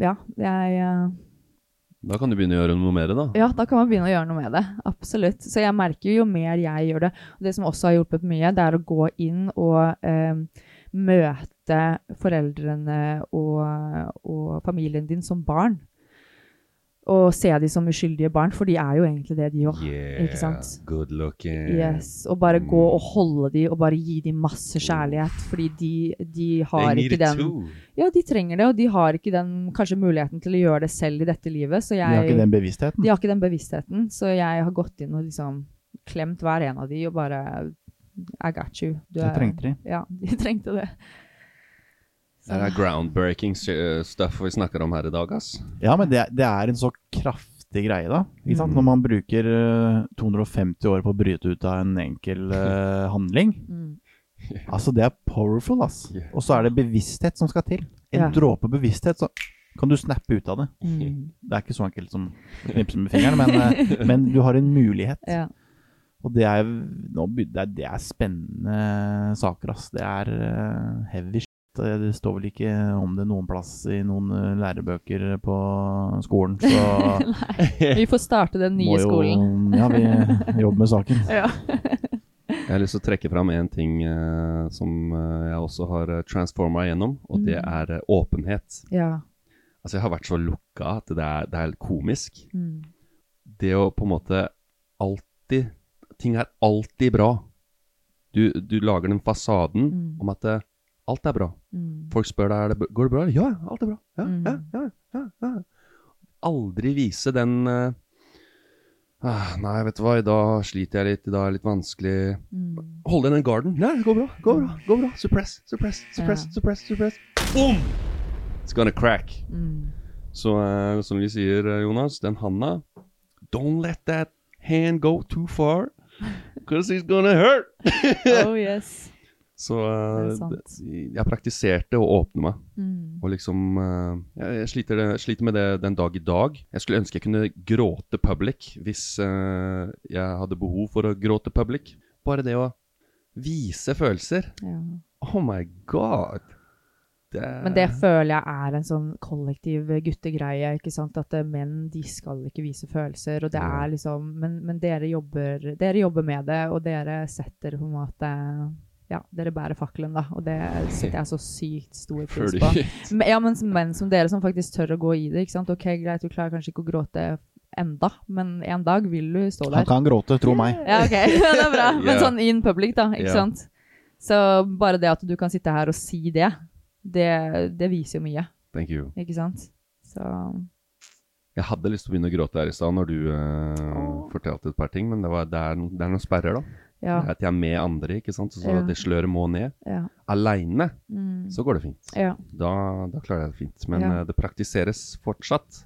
ja, jeg eh, Da kan du begynne å gjøre noe med det, da. Ja, da kan man begynne å gjøre noe med det. Absolutt. Så jeg merker jo jo mer jeg gjør det. Og det som også har hjulpet mye, det er å gå inn og eh, møte foreldrene og, og familien din som barn. Og se de som uskyldige barn, for de er jo egentlig det, de òg. Yeah, Ikke sant? good looking. Yes, og bare gå Mm. og holde de og bare gi de masse kjærlighet, fordi de, de har They ikke den. Ja, de trenger det, og de har ikke den kanskje muligheten til å gjøre det selv i dette livet. Så De har ikke den bevisstheten. de har ikke den bevisstheten, så jeg har gått inn og liksom klemt hver en av de og bare I got you. Du Det trengte de. Ja, de trengte det. Det er groundbreaking uh, stuff vi snakker om her i dag, ass. Ja, men det, er- det er en så kraftig greie, da. Ikke sant? Mm. Når man bruker eh, 250 år på å bryte ut av en enkel uh, handling. Mm. Altså, det er powerful, ass. Yeah. Og så er det bevissthet som skal til. En yeah. dråpe bevissthet, så kan du snappe ut av det. Mm. Det er ikke så enkelt som å knipse med fingeren, men, eh, men du har en mulighet. Ja. Og det er, nå, det er, det er spennende saker, ass. Det er eh, heavy. Det det står vel ikke om det noen plass i noen eh, lærebøker på skolen, så Vi får starte den nye jo skolen. Ja, vi jobber med saken. Ja. Jeg har lyst til å trekke fram en ting uh, som eh, jeg også har transforma igjennom, og det Mm. er eh, åpenhet. ja. Altså, jeg har vært så lukka at det er, det er helt komisk. Mm. Det å på en måte alltid Ting er alltid bra. Du, du lager den fasaden Mm. om at eh, alt er bra. Mm. Folk spør deg om det, går det bra. Ja, alt er bra. Ja, Mm. ja, ja, ja. Aldri vise den ah, Nei, vet du hva, i dag sliter jeg litt, i dag er det litt vanskelig. Mm. Hold igjen den garden. Nei, det går bra, går bra, går bra. Suppress, suppress, suppress, suppress, suppress. Boom! It's gonna crack. Mm. Så uh, som vi sier, eh, Jonas, den handa Don't let that hand go too far, because it's gonna hurt. Oh yes. Så eh, jeg praktiserte å åpne meg. Mm. Og liksom eh, Jeg, sliter, det, sliter med det den dag i dag. Jeg skulle ønske jeg kunne gråte public hvis eh, jeg hadde behov for å gråte public. Bare det å vise følelser. Ja. Oh my god! Det Men det føler jeg er en sånn kollektiv guttegreie. ikke sant? At eh, menn de skal ikke vise følelser. og det er liksom, Men, men dere, jobber, dere jobber med det, og dere setter på en måte Ja, dere bærer fakkelen, da. Og det setter jeg så sykt stor pris på. Men, ja, men menn som dere som faktisk tør å gå i det. ikke sant? Ok, Greit, du klarer kanskje ikke å gråte enda, men en dag vil du stå der. Han kan gråte, tro meg. Ja, ok. Ja, det er bra. Men sånn in public, da. Ikke Ja. sant? Så bare det at du kan sitte her og si det, det, det viser jo mye. Thank you. Ikke sant? Så Jeg hadde lyst til å begynne å gråte her i stad når du uh, fortalte et par ting, men det, var, det, er, det er noen sperrer, da. Ja. At jeg er med andre, ikke sant. Så Ja. det sløret må ned. Ja. Aleine Mm. så går det fint. ja. Da, da klarer jeg det fint. Men eh, det praktiseres fortsatt.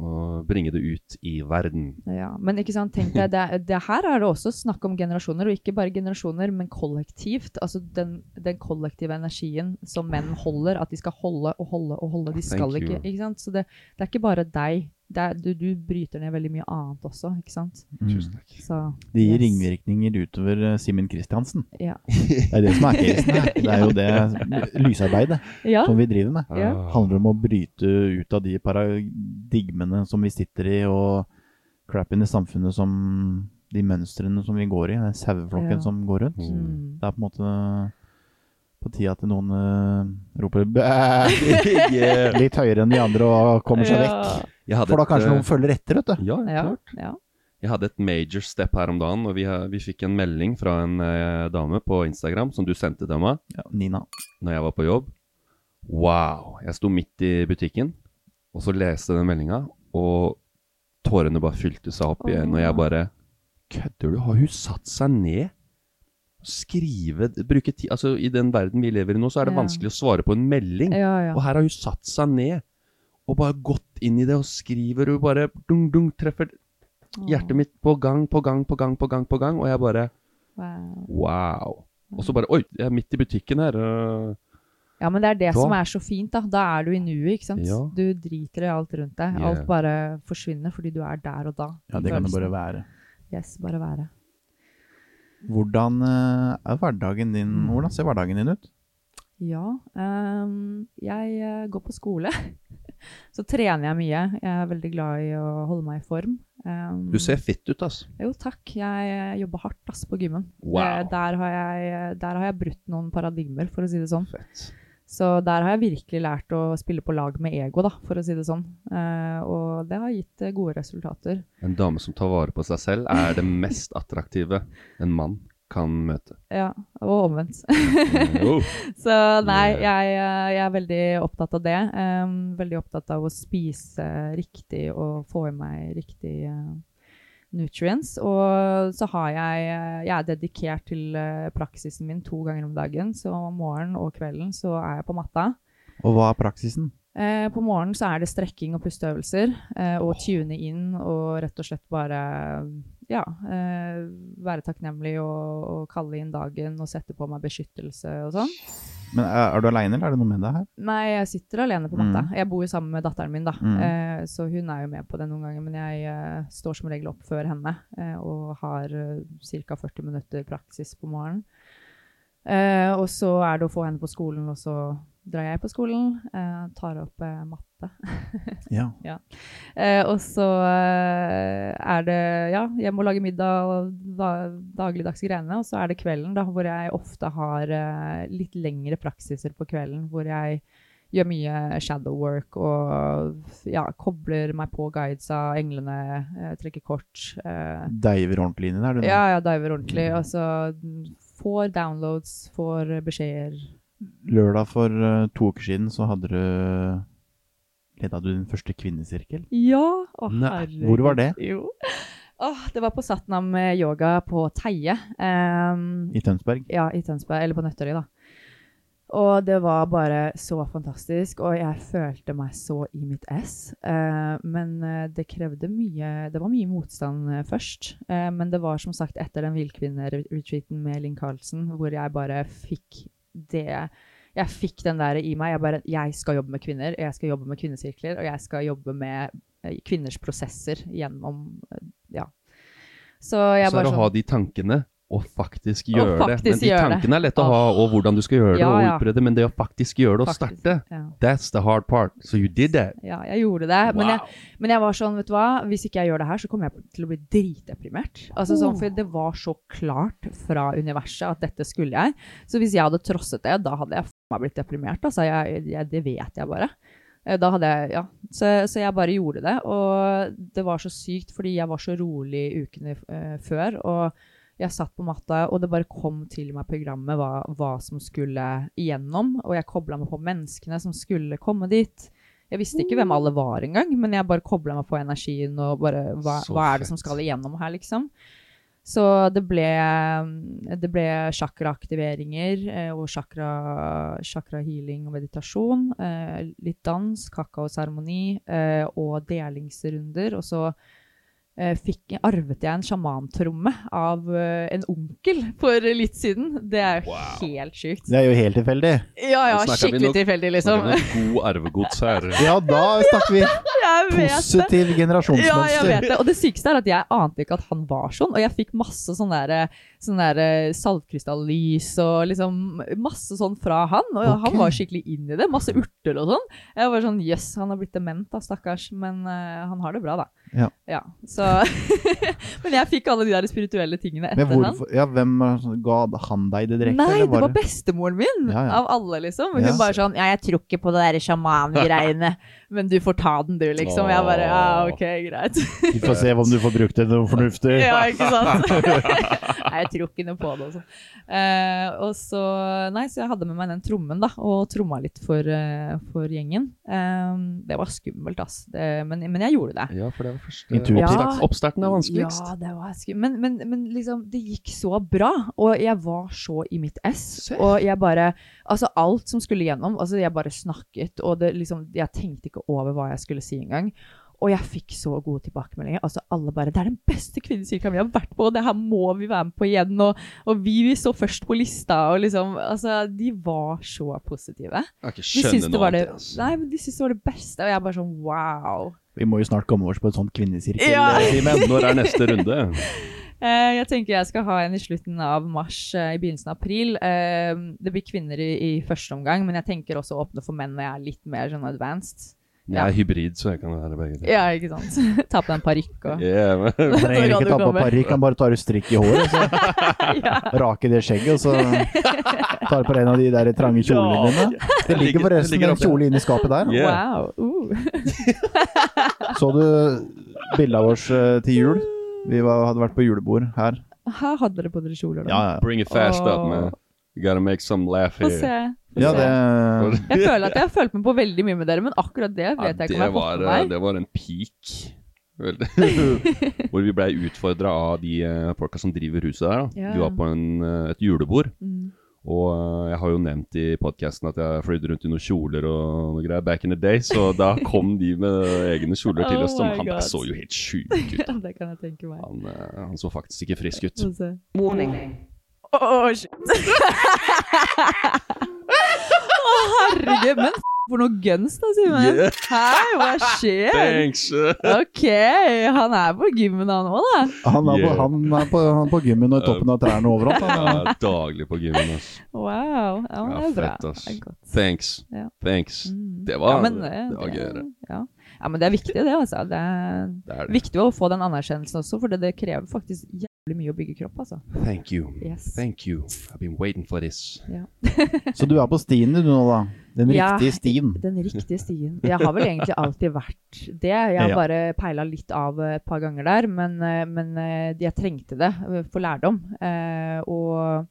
Og bringe det ut i verden. ja. Men ikke sant, tenk deg, det, det her er det også snakk om generasjoner, og ikke bare generasjoner, men kollektivt. Altså den, den kollektive energien som menn holder, at de skal holde og holde og holde. De skal ikke, ikke sant? Så det, det er ikke bare deg. Det er, du, du bryter ned veldig mye annet også, ikke sant? Tusen takk. Så Det gir yes. ringvirkninger utover eh, Simen Kristiansen. Ja. Det er det som er casen her. Det er jo det lysarbeidet ja. som vi driver med. Ja. Handler om å bryte ut av de paradigmene som vi sitter i, og crappen i samfunnet som de mønstrene som vi går i, den saueflokken Ja. som går rundt. Mm. Det er på en måte på tide at noen uh, roper bæ litt høyere enn de andre og kommer seg vekk. Jeg hadde For da kanskje eh, noen følger etter, vet du. Ja, Ja. klart. ja. Jeg hadde et major step her om dagen, og vi, vi fikk en melding fra en eh, dame på Instagram som du sendte til meg Ja, Nina. når jeg var på jobb. Wow! Jeg sto midt i butikken, og så leste den meldinga, og tårene bare fylte seg opp igjen, og jeg bare Kødder du? Har hun satt seg ned? Skrive Bruke tid Altså, i den verden vi lever i nå, så er det Ja. vanskelig å svare på en melding. Ja, ja. Og her har hun satt seg ned og bare gått inn i det, og skriver og bare dung, dung, treffer hjertet mitt på gang på gang på gang på gang, på gang, og jeg bare Wow. Wow. Og så bare Oi, jeg er midt i butikken her. øh. Ja, men det er det Da- som er så fint, da. Da er du i nuet, ikke sant. Ja. Du driter i alt rundt deg. Yeah. Alt bare forsvinner fordi du er der og da. Ja, det kan det bare være. Yes, bare være. Hvordan eh, er hverdagen din Mm. Hvordan ser hverdagen din ut? Ja, um, jeg eh, går på skole. Så trener jeg mye. Jeg er veldig glad i å holde meg i form. Um, Du ser fit ut, ass. Jo, takk. Jeg eh, jobber hardt ass, på gymmen. Wow. Eh, Der, har jeg, der har jeg brutt noen paradigmer, for å si det sånn. Fett. Så der har jeg virkelig lært å spille på lag med ego, da, for å si det sånn. Eh, og det har gitt eh, gode resultater. En dame som tar vare på seg selv, er det mest attraktive en mann kan møte. Ja, og omvendt. Oh. Så nei, jeg, eh, jeg er veldig opptatt av det. Um, veldig opptatt av å spise riktig og få i meg riktig uh, nutrients. Og så har jeg eh, Jeg er dedikert til uh, praksisen min to ganger om dagen. Så om morgenen og kvelden så er jeg på matta. Og hva er praksisen? Eh, på morgenen så er det strekking og pusteøvelser. Eh, og tune inn og rett og slett bare ja, eh, være takknemlig og, og kalle inn dagen og sette på meg beskyttelse og sånn. Men er, er du aleine, eller er det noe med deg her? Nei, jeg sitter alene på matta. Mm. Jeg bor jo sammen med datteren min, da. Mm. Eh, så hun er jo med på det noen ganger. Men jeg eh, står som regel opp før henne eh, og har uh, ca. 40 minutter praksis på morgenen. Eh, og så er det å få henne på skolen, og så drar jeg på skolen. Eh, tar opp eh, matte. Ja. Eh, og så eh, er det Ja, jeg må lage middag og da, dagligdagse greiene. Og så er det kvelden, da, hvor jeg ofte har eh, litt lengre praksiser på kvelden. Hvor jeg gjør mye shadow work og ja, kobler meg på guides av englene, eh, trekker kort. Eh, diver ordentlig inn i det, er du ja, ja, diver ordentlig. og så får downloads, får beskjeder. Lørdag for eh, to uker siden så hadde du Leda du din første kvinnesirkel? Ja! Å, herregud. hvor var det? Jo. Åh, det var på Satnam eh, yoga på Teie. Um, I Tønsberg? ja, i Tønsberg, eller på Nøtterøy, da. Og det var bare så fantastisk, og jeg følte meg så i mitt ess. Uh, men det krevde mye Det var mye motstand eh, først. Uh, men det var som sagt etter den villkvinneretreaten med Linn Carlsen, hvor jeg bare fikk det Jeg fikk den der i meg. Jeg bare Jeg skal jobbe med kvinner, og jeg skal jobbe med kvinnesirkler, og jeg skal jobbe med eh, kvinners prosesser gjennom eh, Ja. Så jeg Så er det bare å ha sånn de tankene og faktisk gjøre det. Men de tankene er lett å ha, og hvordan du skal gjøre det, Ja, og utbre det, men det å faktisk gjøre det og faktisk, starte, Ja. that's the hard part. So you did that. Ja, jeg gjorde det. Men, jeg, men jeg var sånn, vet du hva, hvis ikke jeg gjør det her, så kommer jeg til å bli dritdeprimert. Altså sånn, For det var så klart fra universet at dette skulle jeg. Så hvis jeg hadde trosset det, da hadde jeg meg blitt deprimert. Altså, jeg, jeg, det vet jeg bare. Eh, Da hadde jeg, ja. Så, så jeg bare gjorde det. Og det var så sykt, fordi jeg var så rolig ukene uh, før. og jeg satt på matta, og det bare kom til meg programmet hva, hva som skulle igjennom. Og jeg kobla meg på menneskene som skulle komme dit. Jeg visste ikke hvem alle var engang, men jeg bare kobla meg på energien og bare hva, hva er det som skal igjennom her, liksom. Så det ble, det ble chakraaktiveringer eh, og chakra, chakra healing og meditasjon. Eh, litt dans, kakaoseremoni eh, og delingsrunder. Og så fikk, arvet jeg en sjamantromme av eh, en onkel for litt siden. Det er jo helt sjukt. Det er jo helt tilfeldig. Ja, ja, skikkelig nok- tilfeldig, liksom. God arvegods her. Ja, da snakker vi positiv generasjonsmønster. Ja, jeg vet det. Og det sykeste er at jeg ante ikke at han var sånn. Og jeg fikk masse sånn der, sånn der saltkrystallys og liksom masse sånn fra han. Og okay. han var skikkelig inn i det. Masse urter og sånn. Jeg var sånn jøss, han har blitt dement da, stakkars. Men uh, han har det bra, da. Ja. så Men jeg fikk alle de der spirituelle tingene etter etter han. hvorfor, ja, hvem ga han deg det direkte? Nei, det var bestemoren min Ja, ja. av alle, liksom. Hun Ja. bare sånn Ja, jeg tror ikke på det der sjamangreiene, men du får ta den, du, liksom. Jeg bare Ja, OK, greit. Vi får se om du får brukt det noe fornuftig. Ja, ikke sant? Nei, jeg tror ikke noe på det. Også. Uh, og så, nei, så jeg hadde med meg den trommen da, og tromma litt for, uh, for gjengen. Eh, det var skummelt, ass. Det, men, men jeg gjorde det. Ja, for det første oppstart, Oppstarten er vanskeligst. Ja, det var skummelt. Men, men, men liksom, det gikk så bra, og jeg var så i mitt ess. Og jeg bare Altså, alt som skulle gjennom Altså, jeg bare snakket, og det liksom Jeg tenkte ikke over hva jeg skulle si engang. Og jeg fikk så gode tilbakemeldinger. Altså, alle bare 'Det er den beste kvinnekirka vi har vært på, og det her må vi være med på igjen', og, og vi, vi så først på lista, og liksom Altså, de var så positive. Jeg kan ikke De skjønne syntes noe det, annet. ass. nei, men de syntes det var det beste, og jeg bare sånn wow. Vi må jo snart komme oss på et sånt kvinnesirkel. Ja. eh, Simen. Når er neste runde? Eh, jeg tenker jeg skal ha en i slutten av mars, eh, i begynnelsen av april. Det blir kvinner i, i første omgang, men jeg tenker også å åpne for menn når jeg er litt mer sånn advanced. Jeg er hybrid, så jeg kan være begge deler. Ja, ikke sant? Ta på deg en parykk og Yeah, men- trenger ikke ta på parykk, han bare tar ut strikk i håret. Så ja. rake det skjegget, og så tar på en av de der trange kjolene dine. Det ligger forresten det ligger en kjole inni skapet der. Yeah. Wow. Uh. Så du bildet av oss eh, til jul? Vi var, hadde vært på julebord her. Her hadde dere på dere kjoler, da. Ja, ja. Bring it fast up, man. You gotta make some laugh Få here. se. Ja, det Jeg føler at jeg har følt meg på veldig mye med dere, men akkurat det Ja, vet jeg ikke om jeg har fått med meg. det var en peak. Hvor vi blei utfordra av de eh, folka som driver huset der. Da. Ja. Vi var på en, eh, et julebord. Mm. Og eh, jeg har jo nevnt i podkasten at jeg fløyde rundt i noen kjoler og noe greier back in the day, så da kom de med egne kjoler til Oh oss. Som my han God. så jo helt sjuk ut. det kan jeg tenke meg. Han, eh, han så faktisk ikke frisk ut. Få Åh, shit. Å, herregud. Men f- for noe guns, da, Simen. Yeah. Hei, hva skjer? Thanks! Ok, han er på gymmen han òg, da. Han er på, han er på, han på gymmen og i toppen av trærne overalt. Han. er daglig på gymmen. ass. Wow. Ja, det er bra. fett, ass. Det. Thanks. Ja. Thanks. Mm. Det var, ja, men, det, var gøy. Ja. Ja, men det er viktig, det. altså. Det er Det er det. viktig å få den anerkjennelsen også, for det, det krever faktisk jævlig mye å bygge kropp, altså. Thank you. Yes. Thank you. I've been waiting for this. Ja. Så du er på stien du nå, da? Den Ja, riktige stien? Den riktige stien. Jeg har vel egentlig alltid vært det. Jeg har Ja. bare peila litt av et par ganger der, men, eh, men eh, jeg trengte det for lærdom. Eh, og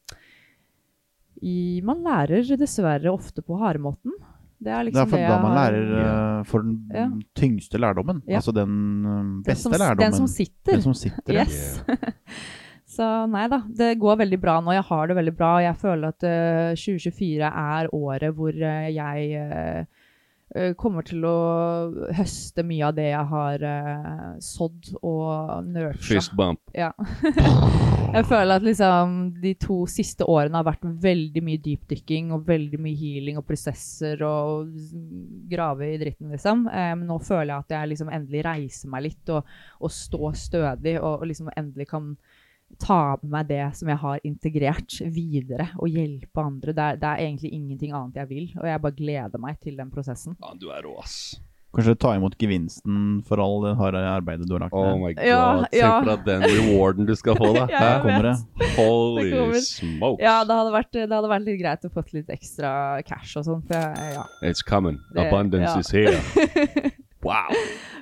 i, man lærer dessverre ofte på haremåten. Det er Det liksom er for det da man lærer uh, for den Ja. tyngste lærdommen. Ja. Altså den beste den som, lærdommen. Den som sitter. Den som sitter, yes. Yeah. Så nei da, det går veldig bra nå. Jeg har det veldig bra. og Jeg føler at uh, 2024 er året hvor uh, jeg eh, eh, kommer til å høste mye av det jeg har uh, sådd og nurta. Fist. Ja. jeg føler at liksom de to siste årene har vært veldig mye dypdykking og veldig mye healing og prosesser og grave i dritten, liksom. Men um, nå føler jeg at jeg liksom endelig reiser meg litt og, og står stødig og, og liksom endelig kan ta med meg det som jeg har integrert videre og hjelpe andre. Det er, det er egentlig ingenting annet jeg vil, og jeg bare gleder meg til den prosessen. Ja, du er rå, ass. Kanskje ta imot gevinsten for all det harde arbeidet du har lagt Oh my god. Ja, ja. Se på deg den rewarden du skal få, da. Ja, Her kommer det. Holy Det kommer. smokes. Ja, det hadde vært, det hadde vært litt greit å få litt ekstra cash og sånn, ja. It's coming. Det- Abundance ja. is here. Wow.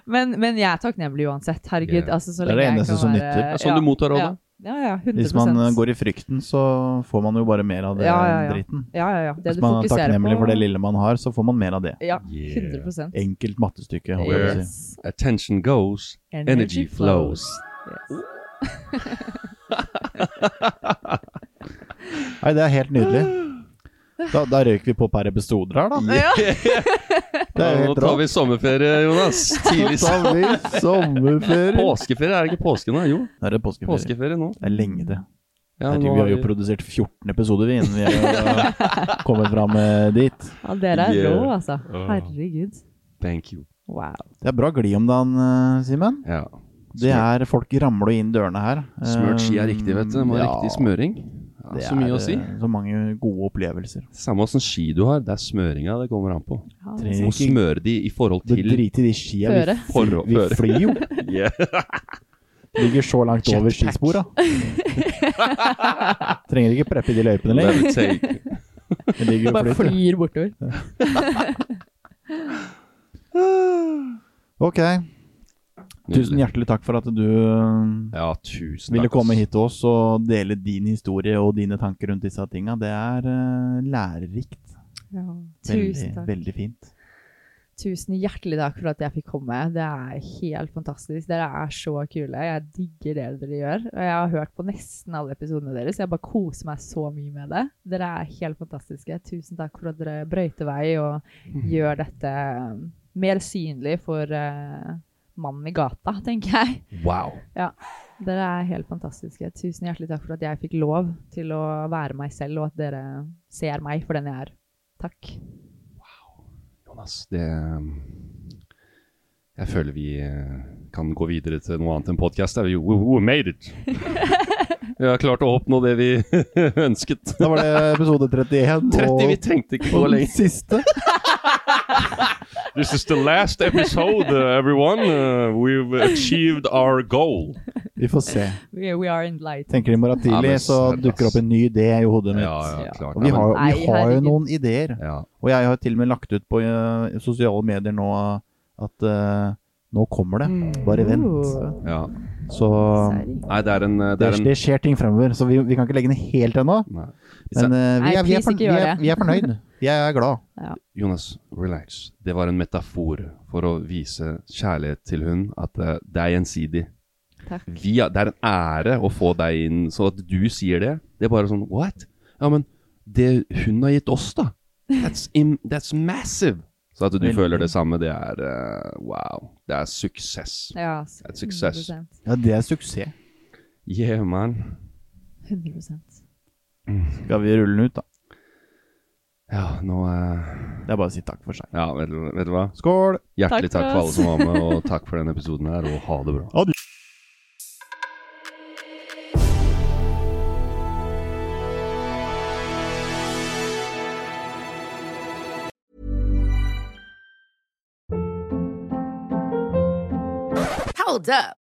Men, men jeg er takknemlig uansett. Herregud. Yeah. Altså, så Det er det eneste som nytter. Det er sånn du mottar rådet. Ja, ja, 100%. Hvis man eh, går i frykten, så får man jo bare mer av det Ja, ja, ja. driten. Ja, ja, ja. Det Hvis man er takknemlig på for det lille man har, så får man mer av det. Ja, Yeah. Enkelt mattestykke. holdt jeg si. Attention goes, energy flows. Yes. Nei, det er helt nydelig. Da, da røyk vi på per episoder her, da. Ja. Det er Ja, nå tar vi sommerferie, Jonas. Tidlig tar vi sommerferie. Påskeferie, er det ikke påske nå? Jo, er det påskeferie. påskeferie nå. Det er lenge, det. Ja, Jeg tror vi har jo produsert 14 episoder innen vi har kommet fram eh, dit. ja, dere er Yeah. rå, altså. Herregud. Thank you. Wow. Det er bra glid om dagen, eh, Simen. Ja. Det er Folk ramler inn dørene her. Smørt ski er riktig, vet du. Det må Ja, riktig smøring. Det så mye er å si. eh, så mange gode opplevelser. Samme åssen ski du har, det er smøringa det kommer an på. Ja, Du må smøre de i forhold til driter i de skia. Vi, Føre. For- vi flyr jo. Yeah. Ligger så langt over skispora. Trenger ikke preppe de løypene lenger. Det Bare flyter. flyr bortover. Ok. Tusen hjertelig takk for at du eh, Ja, tusen ville takk. komme hit til oss og dele din historie og dine tanker rundt disse tinga. Det er uh, lærerikt. Ja. Veldig, veldig fint. Tusen hjertelig takk for at jeg fikk komme. Det er helt fantastisk. Dere er så kule. Jeg digger det dere gjør. Og jeg har hørt på nesten alle episodene deres. Jeg bare koser meg så mye med det. Dere er helt fantastiske. Tusen takk for at dere brøyter vei og gjør dette um, mer synlig for uh, mannen i gata, tenker jeg. Wow. Ja. Dere er helt fantastiske. Tusen hjertelig takk for at jeg fikk lov til å være meg selv, og at dere ser meg for den jeg er. Takk. Jonas, det Jeg føler vi eh, kan gå videre til noe annet enn podkast. We, we, we made it! Vi har klart å oppnå det vi ønsket. Da var det episode 31. 30, vi tenkte ikke på det lenger. siste. This is the last episode, uh, everyone. Uh, we've achieved our goal. Vi får se. We, we are in light. Tenker i morgen tidlig, så dukker opp en ny idé i hodet mitt. Ja, ja, klart. Og vi har, vi har jo noen ideer. ja. Og jeg har til og med lagt ut på uh, sosiale medier nå at eh, nå kommer det. Bare vent. Ja. Så Nei, det er en, det det, er en det skjer ting fremover, så vi, vi kan ikke legge den helt ennå. Men eh, vi, er, vi, er vi, er, vi er fornøyd. Vi er glad. Jonas, relax. Det var en metafor for å vise kjærlighet til hun, at eh, det er gjensidig. Takk. Vi, er- det er en ære å få deg inn, så at du sier det. Det er bare sånn What? Ja, men det hun har gitt oss, da. That's, im, that's massive. Så at du Veldig. føler det samme, det er uh, wow. Det er suksess. Ja, That's success. 100%. Ja, det er suksess. Yeah, man. 100 Skal vi rulle den ut, da? Ja, nå eh, Det er bare å si takk for seg. Ja, vet, du- vet du hva? Skål! Hjertelig Takk takk for for alle oss. som var med, og takk for denne episoden her, og ha det bra. Hold up.